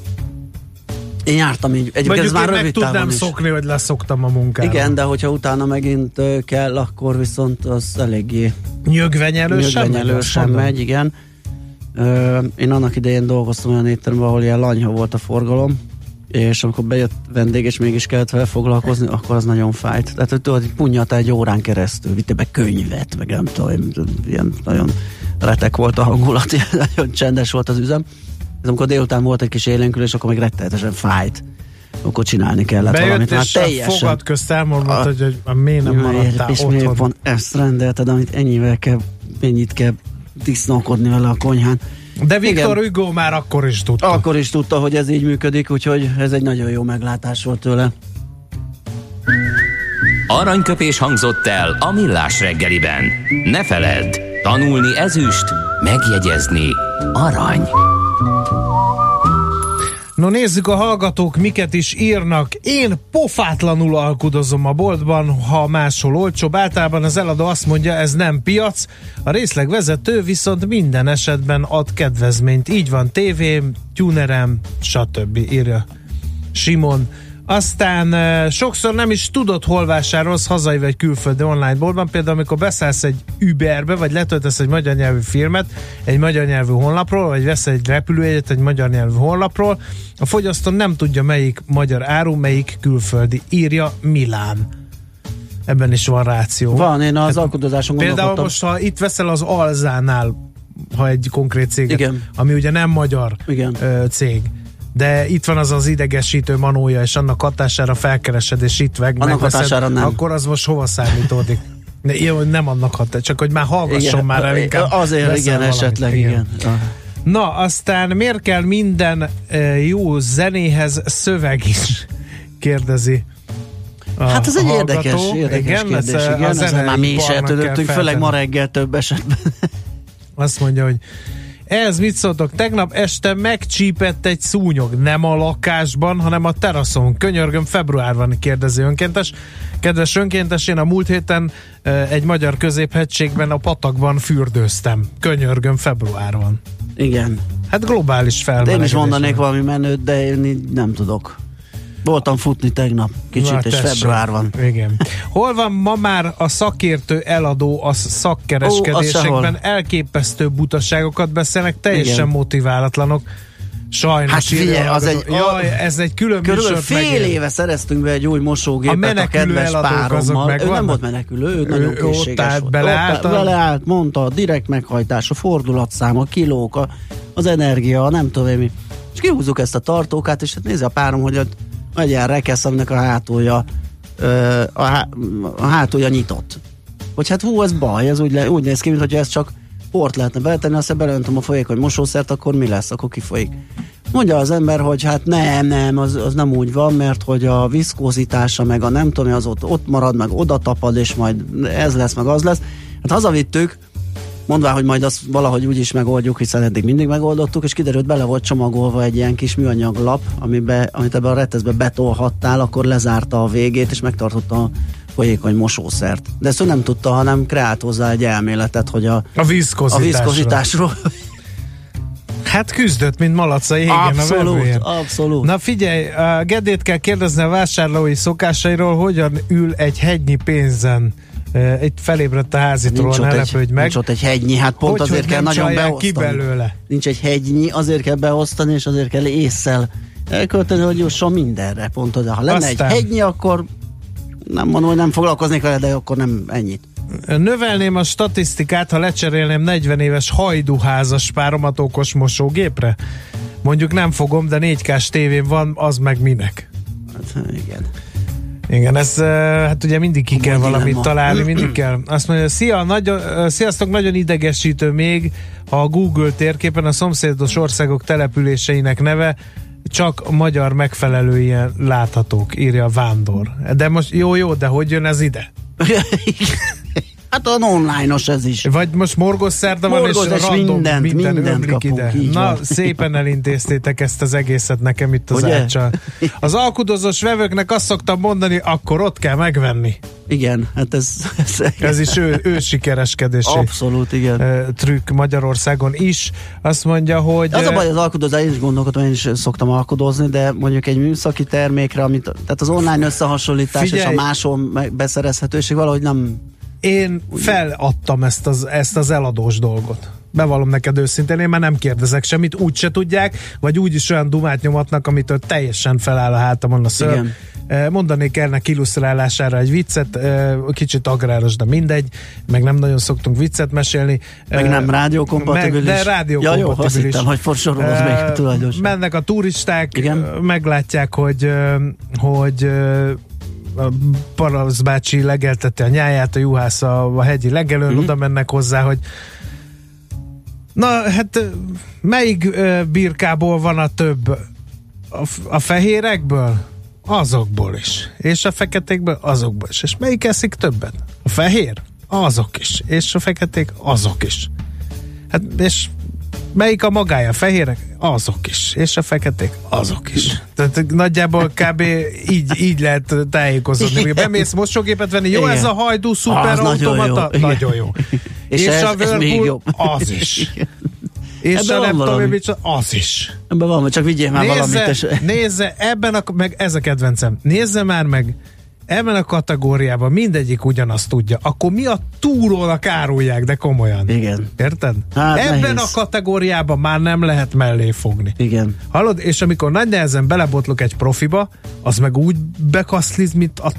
Én jártam így, egyébként ez Mondjuk már én meg tudnám is. szokni, hogy leszoktam a munkára. Igen, de hogyha utána megint kell, akkor viszont az eléggé Nyögvenyelő sem megy, nyögvenyelő azt sem mondom. megy, igen. Ö, én annak idején dolgoztam olyan étteremben, ahol ilyen lanyha volt a forgalom, és amikor bejött vendég, és mégis kellett vele foglalkozni, akkor az nagyon fájt. Tehát, hogy tudod, hogy punyata egy órán keresztül, vitte be könyvet, meg nem tudom, ilyen nagyon retek volt a hangulat, ilyen nagyon csendes volt az üzem. Ez amikor délután volt egy kis élénkülés, akkor meg rettenetesen fájt. Akkor csinálni kellett Bejött, valamit. Már a teljesen fogad közt elmondta, A- hogy, hogy a miért nem maradtál és otthon. miért van ezt rendelted, amit ennyivel kell, ennyit kell disznókodni vele a konyhán. De Viktor Igen. Hugo már akkor is tudta. Akkor is tudta, hogy ez így működik, úgyhogy ez egy nagyon jó meglátás volt tőle. Aranyköpés hangzott el a millás reggeliben. Ne feledd, tanulni ezüst, megjegyezni arany. No nézzük a hallgatók, miket is írnak. Én pofátlanul alkudozom a boltban, ha máshol olcsóbb. Általában az eladó azt mondja, ez nem piac. A részlegvezető viszont minden esetben ad kedvezményt. Így van tévém, tunerem, stb. írja Simon. Aztán sokszor nem is tudod, hol vásárolsz hazai vagy külföldi online boltban. Például, amikor beszállsz egy Uberbe, vagy letöltesz egy magyar nyelvű filmet egy magyar nyelvű honlapról, vagy veszel egy repülőjegyet egy magyar nyelvű honlapról, a fogyasztó nem tudja, melyik magyar áru, melyik külföldi. Írja Milán. Ebben is van ráció. Van, én az alkodozáson Például gondolkodtam. most, ha itt veszel az Alzánál, ha egy konkrét céget, Igen. ami ugye nem magyar Igen. ö, cég, de itt van az az idegesítő manója, és annak hatására felkeresed, és itt meg, Annak megveszed, hatására nem. akkor az most hova számítódik? Ne, jó, nem annak hatására, csak hogy már hallgasson Igen, már el inkább. Azért igen, valamit. esetleg igen. igen. Na, aztán miért kell minden e, jó zenéhez szöveg is? Kérdezi. A, Hát ez a egy hallgató. érdekes, érdekes igen, kérdés. Igen, a ezzel már mi is kell főleg ma reggel több esetben. Azt mondja, hogy ez mit szóltok? Tegnap este megcsípett egy szúnyog, nem a lakásban, hanem a teraszon. Könyörgöm, februárban kérdezi önkéntes. Kedves önkéntes, én a múlt héten egy magyar középhegységben a patakban fürdőztem. Könyörgöm, februárban. Igen. Hát globális De felmelegedés. én is mondanék valami menőt, de én nem tudok. Voltam futni tegnap, kicsit, Na, és tessék. február van. Igen. Hol van ma már a szakértő eladó a szakkereskedésekben? Ó, Elképesztő butaságokat beszélnek, teljesen Igen. motiválatlanok. Sajnos. Hát figyelj, a az egy- Jaj, ez egy külön Körülbelül fél megér. éve szereztünk be egy új A mosógépet a, menekülő kedves párommal. Ő nem volt menekülő, ő nagyon Ő ott készséges állt, volt. beleállt Ott a- beleállt, mondta, a direkt meghajtás, a fordulatszám, a kilók, a, az energia, a nem tudom én mi. És kihúzzuk ezt a tartókát, és hát nézze a párom, hogy egy ilyen rekesz, aminek a hátulja, a, há, a hátulja nyitott. Hogy hát hú, ez baj, ez úgy, le, úgy néz ki, mintha ez csak port lehetne beletenni, aztán beleöntöm a folyékony mosószert, akkor mi lesz, akkor kifolyik. Mondja az ember, hogy hát nem, nem, az, az nem úgy van, mert hogy a viszkózitása, meg a nem tudom, az ott, ott marad, meg oda tapad, és majd ez lesz, meg az lesz. Hát hazavittük, mondvá, hogy majd azt valahogy úgy is megoldjuk, hiszen eddig mindig megoldottuk, és kiderült, bele volt csomagolva egy ilyen kis műanyag lap, amibe, amit ebbe a reteszbe betolhattál, akkor lezárta a végét, és megtartotta a folyékony mosószert. De ezt ő nem tudta, hanem kreált hozzá egy elméletet, hogy a, A a vízkozításra. vízkozításról Hát küzdött, mint malac a jégen a abszolút, abszolút. Na figyelj, a Gedét kell kérdezni a vásárlói szokásairól, hogyan ül egy hegynyi pénzen. Itt felébredt a házitról, nincs, ne egy, lepődj meg. nincs ott egy hegynyi, hát pont hogy, azért hogy kell nagyon beosztani. ki belőle. Nincs egy hegynyi, azért kell beosztani, és azért kell észsel elkölteni, hogy jusson mindenre. Pont oda. Ha lenne Aztán. egy hegynyi, akkor nem mondom, hogy nem foglalkoznék vele, de akkor nem ennyit. Növelném a statisztikát, ha lecserélném 40 éves hajduházas páromat okos mosógépre. Mondjuk nem fogom, de 4K-s tévém van, az meg minek. Hát, igen. Igen, ez hát ugye mindig ki kell valamit találni, mindig kell. Azt mondja, szia, nagyon, sziasztok, nagyon idegesítő még, ha a Google térképen a szomszédos országok településeinek neve csak magyar megfelelően láthatók, írja a Vándor. De most jó, jó, de hogy jön ez ide? hát olyan online-os ez is. Vagy most morgos szerda van, és Morgos, és random mindent, minden mindent kapunk, ide. Na, van. szépen elintéztétek ezt az egészet nekem itt az Ugye? áccsal. Az alkudozós vevőknek azt szoktam mondani, akkor ott kell megvenni. Igen, hát ez... Ez, Ez is ő, ő sikereskedési Abszolút, igen. trükk Magyarországon is. Azt mondja, hogy... Az a baj, az alkudozás, én is gondolkodom, én is szoktam alkudozni, de mondjuk egy műszaki termékre, amit, tehát az online összehasonlítás és Figyelj! a máson beszerezhetőség valahogy nem... Én feladtam ezt az, ezt az eladós dolgot. Bevallom neked őszintén, én már nem kérdezek semmit, úgy se tudják, vagy úgy is olyan dumát nyomatnak, amitől teljesen feláll a hátamon a ször. Igen. Mondanék ennek illusztrálására egy viccet, kicsit agráros, de mindegy, meg nem nagyon szoktunk viccet mesélni. Meg nem rádiókompatibilis. meg- De Ja, jó, rádiókompatibilis. azt hittem, hogy forsorolod még Eh, tulajdonos. Mennek a turisták, Igen. meglátják, hogy, hogy Parasz bácsi legelteti a nyáját, a juhász a, a hegyi legelőn, Mhm. oda mennek hozzá, hogy na, hát melyik ö, birkából van a több? A, a fehérekből? Azokból is. És a feketékből? Azokból is. És melyik eszik többet? A fehér? Azok is. És a feketék? Azok is. Hát, és melyik a magája? Fehérek? Azok is. És a feketék? Azok is. Tehát nagyjából kb. így, így lehet tájékozódni. Bemész mosógépet venni, jó Igen. ez a hajdú szuper Az nagyon. Nagyon jó. És És, ez- a Whirlpool? Az is. És Ebben a nem tudom, az is. Ebben van, csak vigyél már valamit. Nézze, És... nézze, ebben a, meg ez a kedvencem, nézze már meg, ebben a kategóriában mindegyik ugyanazt tudja. Akkor mi a túrónak árulják, de komolyan. Igen. Érted? Hát ebben nehéz. a kategóriában már nem lehet mellé fogni. Igen. Hallod? És amikor nagy nehezen belebotlok egy profiba, az meg úgy bekaszliz, mint a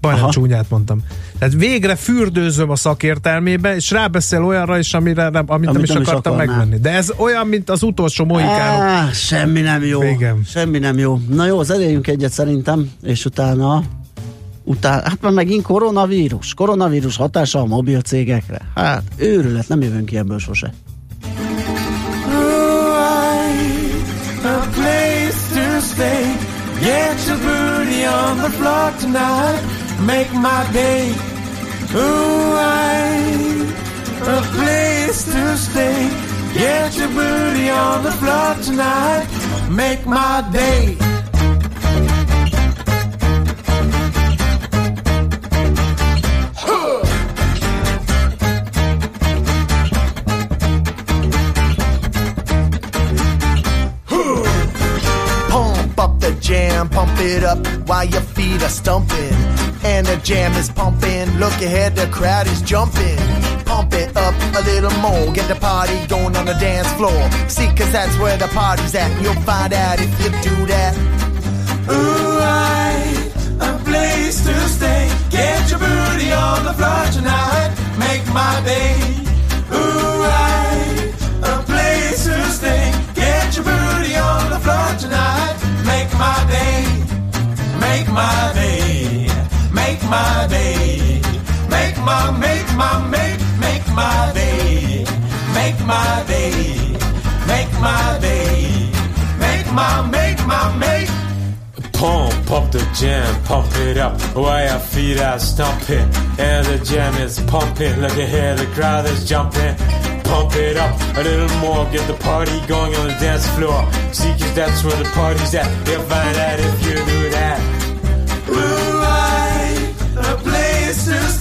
majdnem csúnyát mondtam. Tehát végre fürdőzöm a szakértelmébe, és rábeszél olyanra is, amire nem, amit, nem is nem is akartam akarnál. megvenni. De ez olyan, mint az utolsó mohikánok. Semmi nem jó. Igen. Semmi nem jó. Na jó, zenéljünk egyet szerintem, és utána utána, hát már megint koronavírus. Koronavírus hatása a mobil cégekre. Hát, őrület, nem jövünk ki ebből sose. Get your booty on the floor tonight. Make my day. Pump it up while your feet are stumping. And the jam is pumping. Look ahead, the crowd is jumping. Pump it up a little more. Get the party going on the dance floor. See, cause that's where the party's at. You'll find out if you do that. Ooh, I, a place to stay. Get your booty on the floor tonight. Make my day. My day. Make my, make my, make, make my day. Make my day. Make my day. Make my, make my, make. Pump up the jam, pump it up while your feet are stomping. And the jam is pumping. Look ahead, the crowd is jumping. Pump it up a little more, get the party going on the dance floor. See, cause that's where the party's at. You'll find out if you do that. Ooh,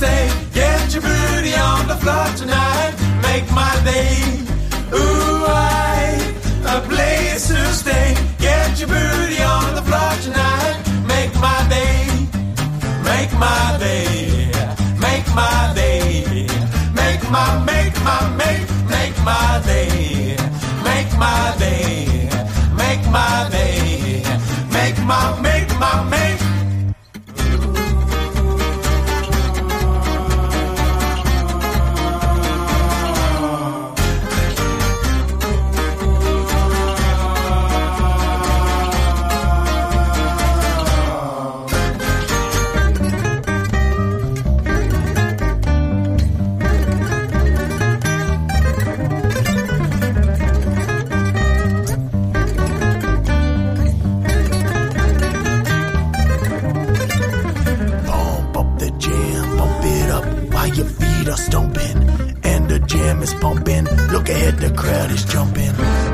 stay. Get your booty on the floor tonight. Make my day. Ooh, I, a place to stay. Get your booty on the floor tonight. Make my day. Make my day. Make my day. Make my, make my, make, make my day. Make my day. Make my day. Make my, make my, make. Ahead, the crowd is jumping.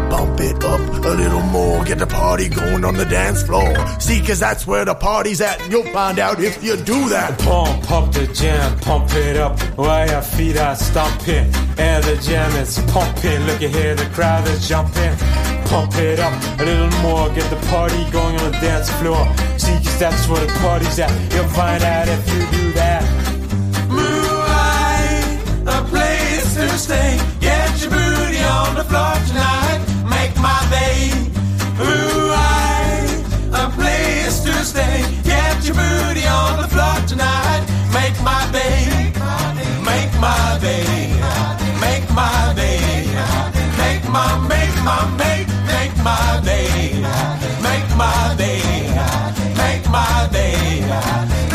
Bump it up a little more, get the party going on the dance floor. See, cause that's where the party's at, and you'll find out if you do that. Pump up the jam, pump it up while your feet are stomping. And the jam is pumping. Look at here, the crowd is jumping. Pump it up a little more, get the party going on the dance floor. See, cause that's where the party's at. You'll find out if you do that. To stay. Get your booty on the floor tonight. Make my day. Moonlight, a place to stay. Get your booty on the floor tonight. Make my day. Make my day. Make my day. Make my, make my, make, make my day. Make my day. Make my day.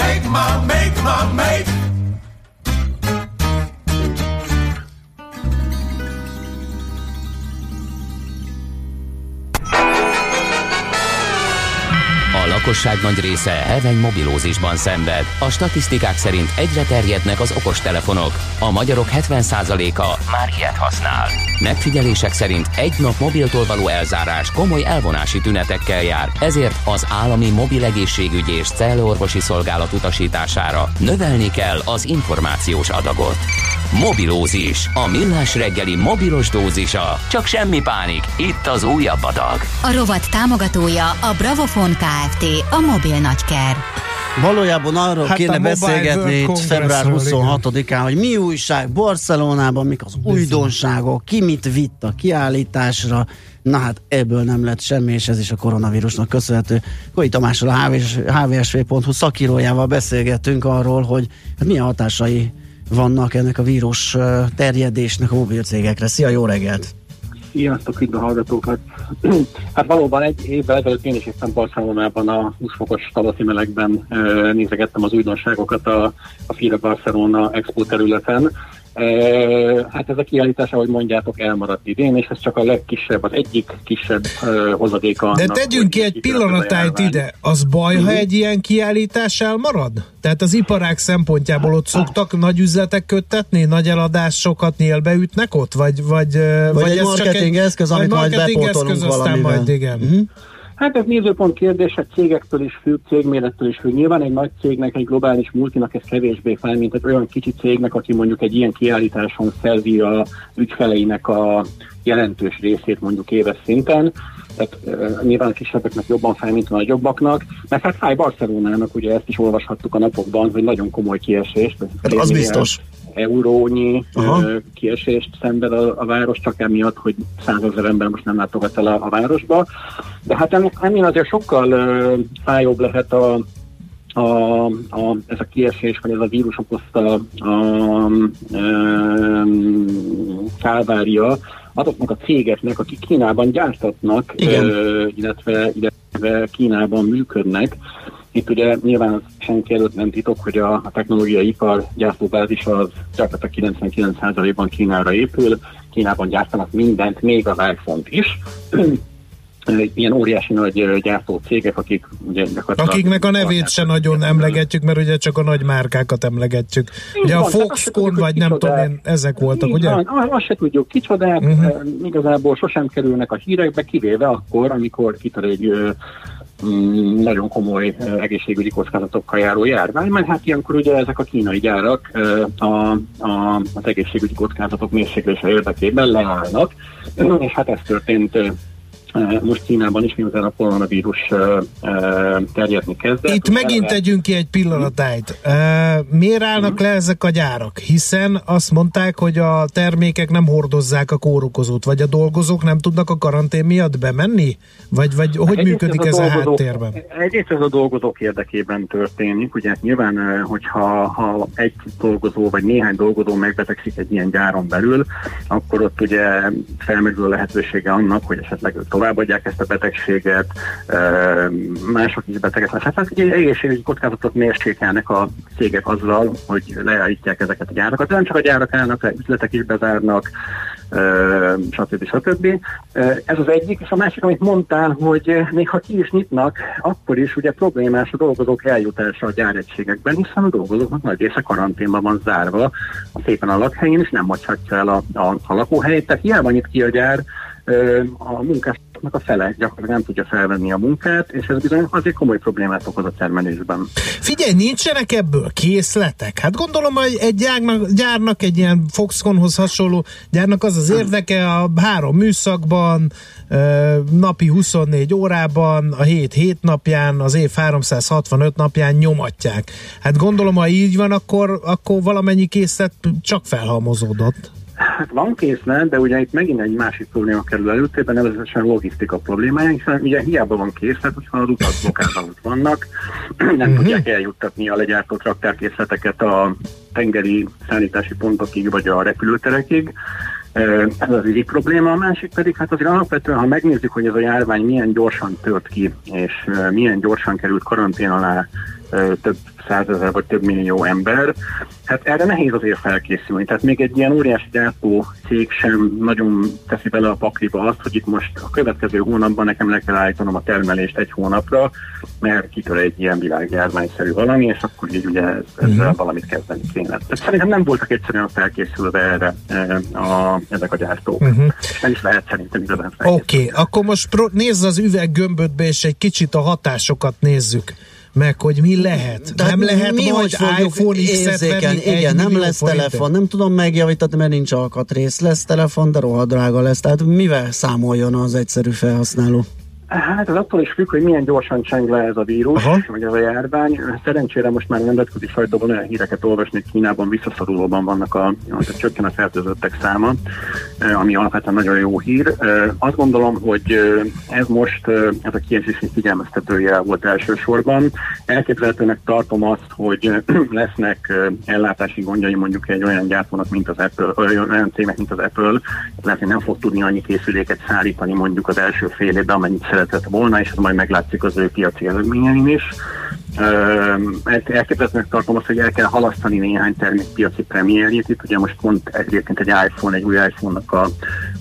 Make my, make my, make. Lakosság nagy része heveny mobilózisban szenved. A statisztikák szerint egyre terjednek az okostelefonok. A magyarok 70%-a már ilyet használ. Megfigyelések szerint egy nap mobiltól való elzárás komoly elvonási tünetekkel jár, ezért az állami mobil egészségügyi és cellorvosi szolgálat utasítására növelni kell az információs adagot. Mobilózis, a millás reggeli mobilos dózisa. Csak semmi pánik, itt az újabb adag. A rovat támogatója a Bravofon Kft. A mobil nagyker. Valójában arról Hát kéne beszélgetni itt február Congressről, 26-án, hogy mi újság Barcelonában, mik az újdonságok, ki mit vitt a kiállításra. Na hát ebből nem lett semmi, és ez is a koronavírusnak köszönhető. Koi Tamással a HVS, hvsv.hu szakírójával beszélgettünk arról, hogy hát milyen hatásai vannak ennek a vírus terjedésnek a mobilcégekre. Szia, jó reggelt! Sziasztok, üdv a hallgatókat! hát valóban egy évvel ezelőtt én is éppen Barcelonában a 20 fokos tavaszi melegben nézegettem az újdonságokat a, a FIRA Barcelona Expo területen. Hát ez a kiállítás, ahogy mondjátok, elmaradt idén, és ez csak a legkisebb, az egyik kisebb hozadéka De annak, tegyünk ki egy pillanatájt ide. Az baj, ha Mhm. egy ilyen kiállítás elmarad? Tehát az iparág szempontjából ott szoktak nagy üzletek köttetni, nagy eladásokat nyélbeütnek ott? Vagy, vagy, Vagy egy ez csak marketing eszköz, amit majd marketing bepótolunk eszköz, valamivel. majd igen. Mhm. Hát ez nézőpont kérdése, cégektől is függ, cégmérettől is függ. Nyilván egy nagy cégnek, egy globális multinak ez kevésbé fel, mint egy olyan kicsi cégnek, aki mondjuk egy ilyen kiállításon szerzi a ügyfeleinek a jelentős részét mondjuk éves szinten. Tehát uh, nyilván a kisebbeknek jobban fel, mint a nagyobbaknak. Mert hát Fáj Barcelonának, ugye ezt is olvashattuk a napokban, hogy nagyon komoly kiesést. Hát az biztos. Eurónyi Aha. kiesést szenved a, a város, csak emiatt, hogy százezer ember most nem látogat el a, a városba. De hát ennél azért sokkal ö, fájóbb lehet a, a, a, ez a kiesés, vagy ez a vírus okozta a, a, kálvária azoknak a cégeknek, akik Kínában gyártatnak, Igen. ö, illetve, illetve Kínában működnek. Itt ugye nyilván senki előtt nem titok, hogy a, a technológiai ipar gyártóbázis az gyakorlatilag 99%-ban Kínára épül. Kínában gyártanak mindent, még az iPhone-t is. Ilyen óriási nagy gyártó cégek, akik ugye gyakorlatilag... Akiknek a nevét se nagyon emlegetjük, mert ugye csak a nagy márkákat emlegetjük. Ugye a van, se Foxconn, vagy nem tudom én, ezek voltak, Így ugye? Van, azt se tudjuk kicsodák, uh-huh. igazából sosem kerülnek a hírekbe, kivéve akkor, amikor kitör egy nagyon komoly egészségügyi kockázatokkal járó járvány, mert hát ilyenkor ugye ezek a kínai gyárak a, a, az egészségügyi kockázatok mérséklése érdekében leállnak, és hát ez történt most Kínában is, miután a koronavírus terjedni kezdett. Itt megint tegyünk ki egy pillanatájt. Miért állnak le ezek a gyárak? Hiszen azt mondták, hogy a termékek nem hordozzák a kórokozót, vagy a dolgozók nem tudnak a karantén miatt bemenni? Vagy, vagy hogy Egyrészt működik ez a dolgozók- háttérben? Egyrészt ez a dolgozók érdekében történik. Ugye hát nyilván, hogyha ha egy dolgozó vagy néhány dolgozó megbetegszik egy ilyen gyáron belül, akkor ott ugye felmerül a lehetősége annak, hogy esetleg ők továbbadják ezt a betegséget, mások is betegek lesznek. Hát ugye egészségügyi kockázatot mérsékelnek a cégek azzal, hogy leállítják ezeket a gyárakat. Nem csak a gyárak állnak le, üzletek is bezárnak, stb. stb. Ez az egyik, és a másik, amit mondtál, hogy még ha ki is nyitnak, akkor is ugye problémás a dolgozók eljutása a gyáregységekben, hiszen a dolgozóknak nagy része karanténban van zárva a szépen a lakhelyén, és nem hagyhatja el a, a, a lakóhelyét, tehát hiába nyit ki a gyár, a munkásoknak a fele gyakorlatilag nem tudja felvenni a munkát, és ez bizony azért komoly problémát okoz a termelésben. Figyelj, nincsenek ebből készletek? Hát gondolom, hogy egy gyárnak, gyárnak egy ilyen Foxconnhoz hasonló gyárnak az az érdeke a három műszakban, napi 24 órában, a hét 7 napján, az év 365 napján nyomatják. Hát gondolom, ha így van, akkor, akkor valamennyi készlet csak felhalmozódott. Hát van készlet, de ugye itt megint egy másik probléma kerül előtérbe, nevezetesen logisztika problémája, hiszen ugye hiába van készlet, hogyha az utak blokkádban ott vannak, nem tudják eljuttatni a legyártott raktárkészleteket a tengeri szállítási pontokig, vagy a repülőterekig. Ez az egyik probléma, a másik pedig, hát azért alapvetően, ha megnézzük, hogy ez a járvány milyen gyorsan tört ki, és milyen gyorsan került karantén alá több százezer vagy több millió ember, hát erre nehéz azért felkészülni. Tehát még egy ilyen óriási gyártó cég sem nagyon teszi bele a pakliba azt, hogy itt most a következő hónapban nekem le kell állítanom a termelést egy hónapra, mert kitör egy ilyen világjárványszerű valami, és akkor így ugye ez- ezzel valamit kezdeni kéne. Tehát szerintem nem voltak egyszerűen felkészülve erre e, a, ezek a gyártók. Mhm. És nem is lehet szerintem igazán Oké, okay, akkor most pro- nézz az üveggömbötbe, és egy kicsit a hatásokat nézzük meg, hogy mi lehet. Tehát nem lehet mi majd iPhone egy Igen, nem lesz forintért? telefon, nem tudom megjavítani, mert nincs alkatrész. Lesz telefon, de rohadt drága lesz. Tehát mivel számoljon az egyszerű felhasználó? Hát ez attól is függ, hogy milyen gyorsan cseng le ez a vírus, Aha. vagy ez a járvány. Szerencsére most már nemzetközi sajtóban olyan híreket olvasni, hogy Kínában visszaszorulóban vannak a, a csökken a fertőzöttek száma, ami alapvetően nagyon jó hír. Azt gondolom, hogy ez most ez a kiegészítés figyelmeztetője volt elsősorban. Elképzelhetőnek tartom azt, hogy lesznek ellátási gondjai mondjuk egy olyan gyártónak, mint az Apple, olyan cégnek, mint az Apple, lehet, hogy nem fog tudni annyi készüléket szállítani mondjuk az első fél évben, amennyit szeretett volna, és ez majd meglátszik az ő piaci eredményein is. Elképzelhetőnek tartom azt, hogy el kell halasztani néhány termék piaci premierjét. Itt ugye most pont egyébként egy iPhone, egy új iPhone-nak a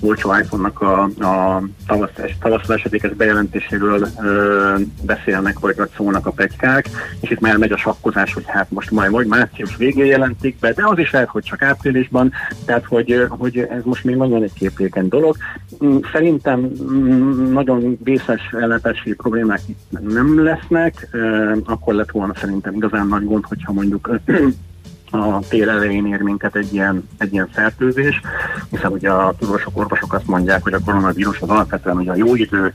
olcsó iPhone-nak a, a tavasz- tavasszal esedékes bejelentéséről ö, beszélnek, vagy vagy szólnak a pegykák, és itt már megy a sakkozás, hogy hát most majd vagy március végén jelentik be, de az is lehet, hogy csak áprilisban, tehát hogy, hogy ez most még nagyon egy képlékeny dolog. Mm, Szerintem mm, nagyon vészes ellátási problémák itt nem lesznek, ö, akkor lett volna szerintem igazán nagy gond, hogyha mondjuk a tél elején ér minket egy ilyen, egy ilyen fertőzés, hiszen ugye a tudósok, orvosok azt mondják, hogy a koronavírus az alapvetően ugye a jó idő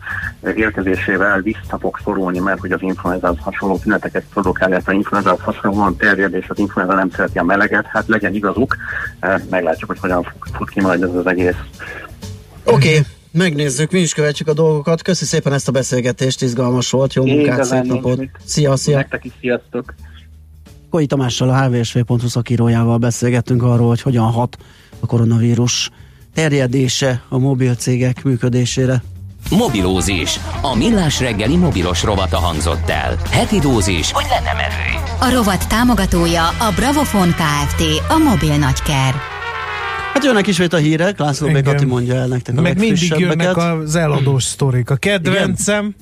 érkezésével vissza fog szorulni, mert hogy az influenzához hasonló tüneteket produkál, illetve influenzához hasonlóan terjed, és az influenza nem szereti a meleget, hát legyen igazuk, Eh, meglátjuk, hogy hogyan fut ki majd ez az egész. Oké, okay, megnézzük, mi is követjük a dolgokat. Köszi szépen ezt a beszélgetést, izgalmas volt, jó munkát, szép napot. Szia, szia. Nektek is sziasztok! Koi Tamással, a hvsv.hu szakírójával beszélgettünk arról, hogy hogyan hat a koronavírus terjedése a mobil cégek működésére. Mobilózis. A millás reggeli mobilos rovata hangzott el. Heti dózis, hogy lenne merő. A rovat támogatója a Bravofon Kft. A mobil nagyker. Hát jönnek ismét a hírek, László B. Igen. Kati mondja el nektek a Meg mindig jönnek az eladós sztorik. A kedvencem,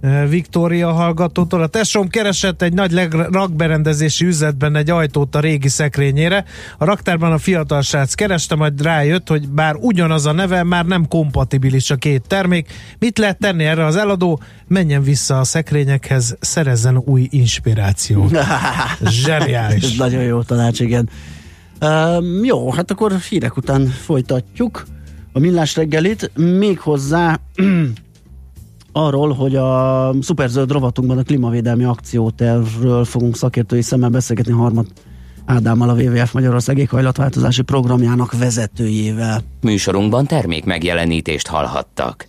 eh, Viktória hallgatótól. A tesóm keresett egy nagy leg- rakberendezési üzletben egy ajtót a régi szekrényére. A raktárban a fiatal srác kereste, majd rájött, hogy bár ugyanaz a neve, már nem kompatibilis a két termék. Mit lehet tenni erre az eladó? Menjen vissza a szekrényekhez, szerezzen új inspirációt. Zseniális. Ez nagyon jó tanács, igen. Um, jó, hát akkor hírek után folytatjuk a millás reggelit, méghozzá arról, hogy a szuperzöld rovatunkban a klímavédelmi akciótervről fogunk szakértői szemmel beszélgetni Harmad Ádámmal, a WWF Magyarország éghajlatváltozási programjának vezetőjével. Műsorunkban termék megjelenítést hallhattak.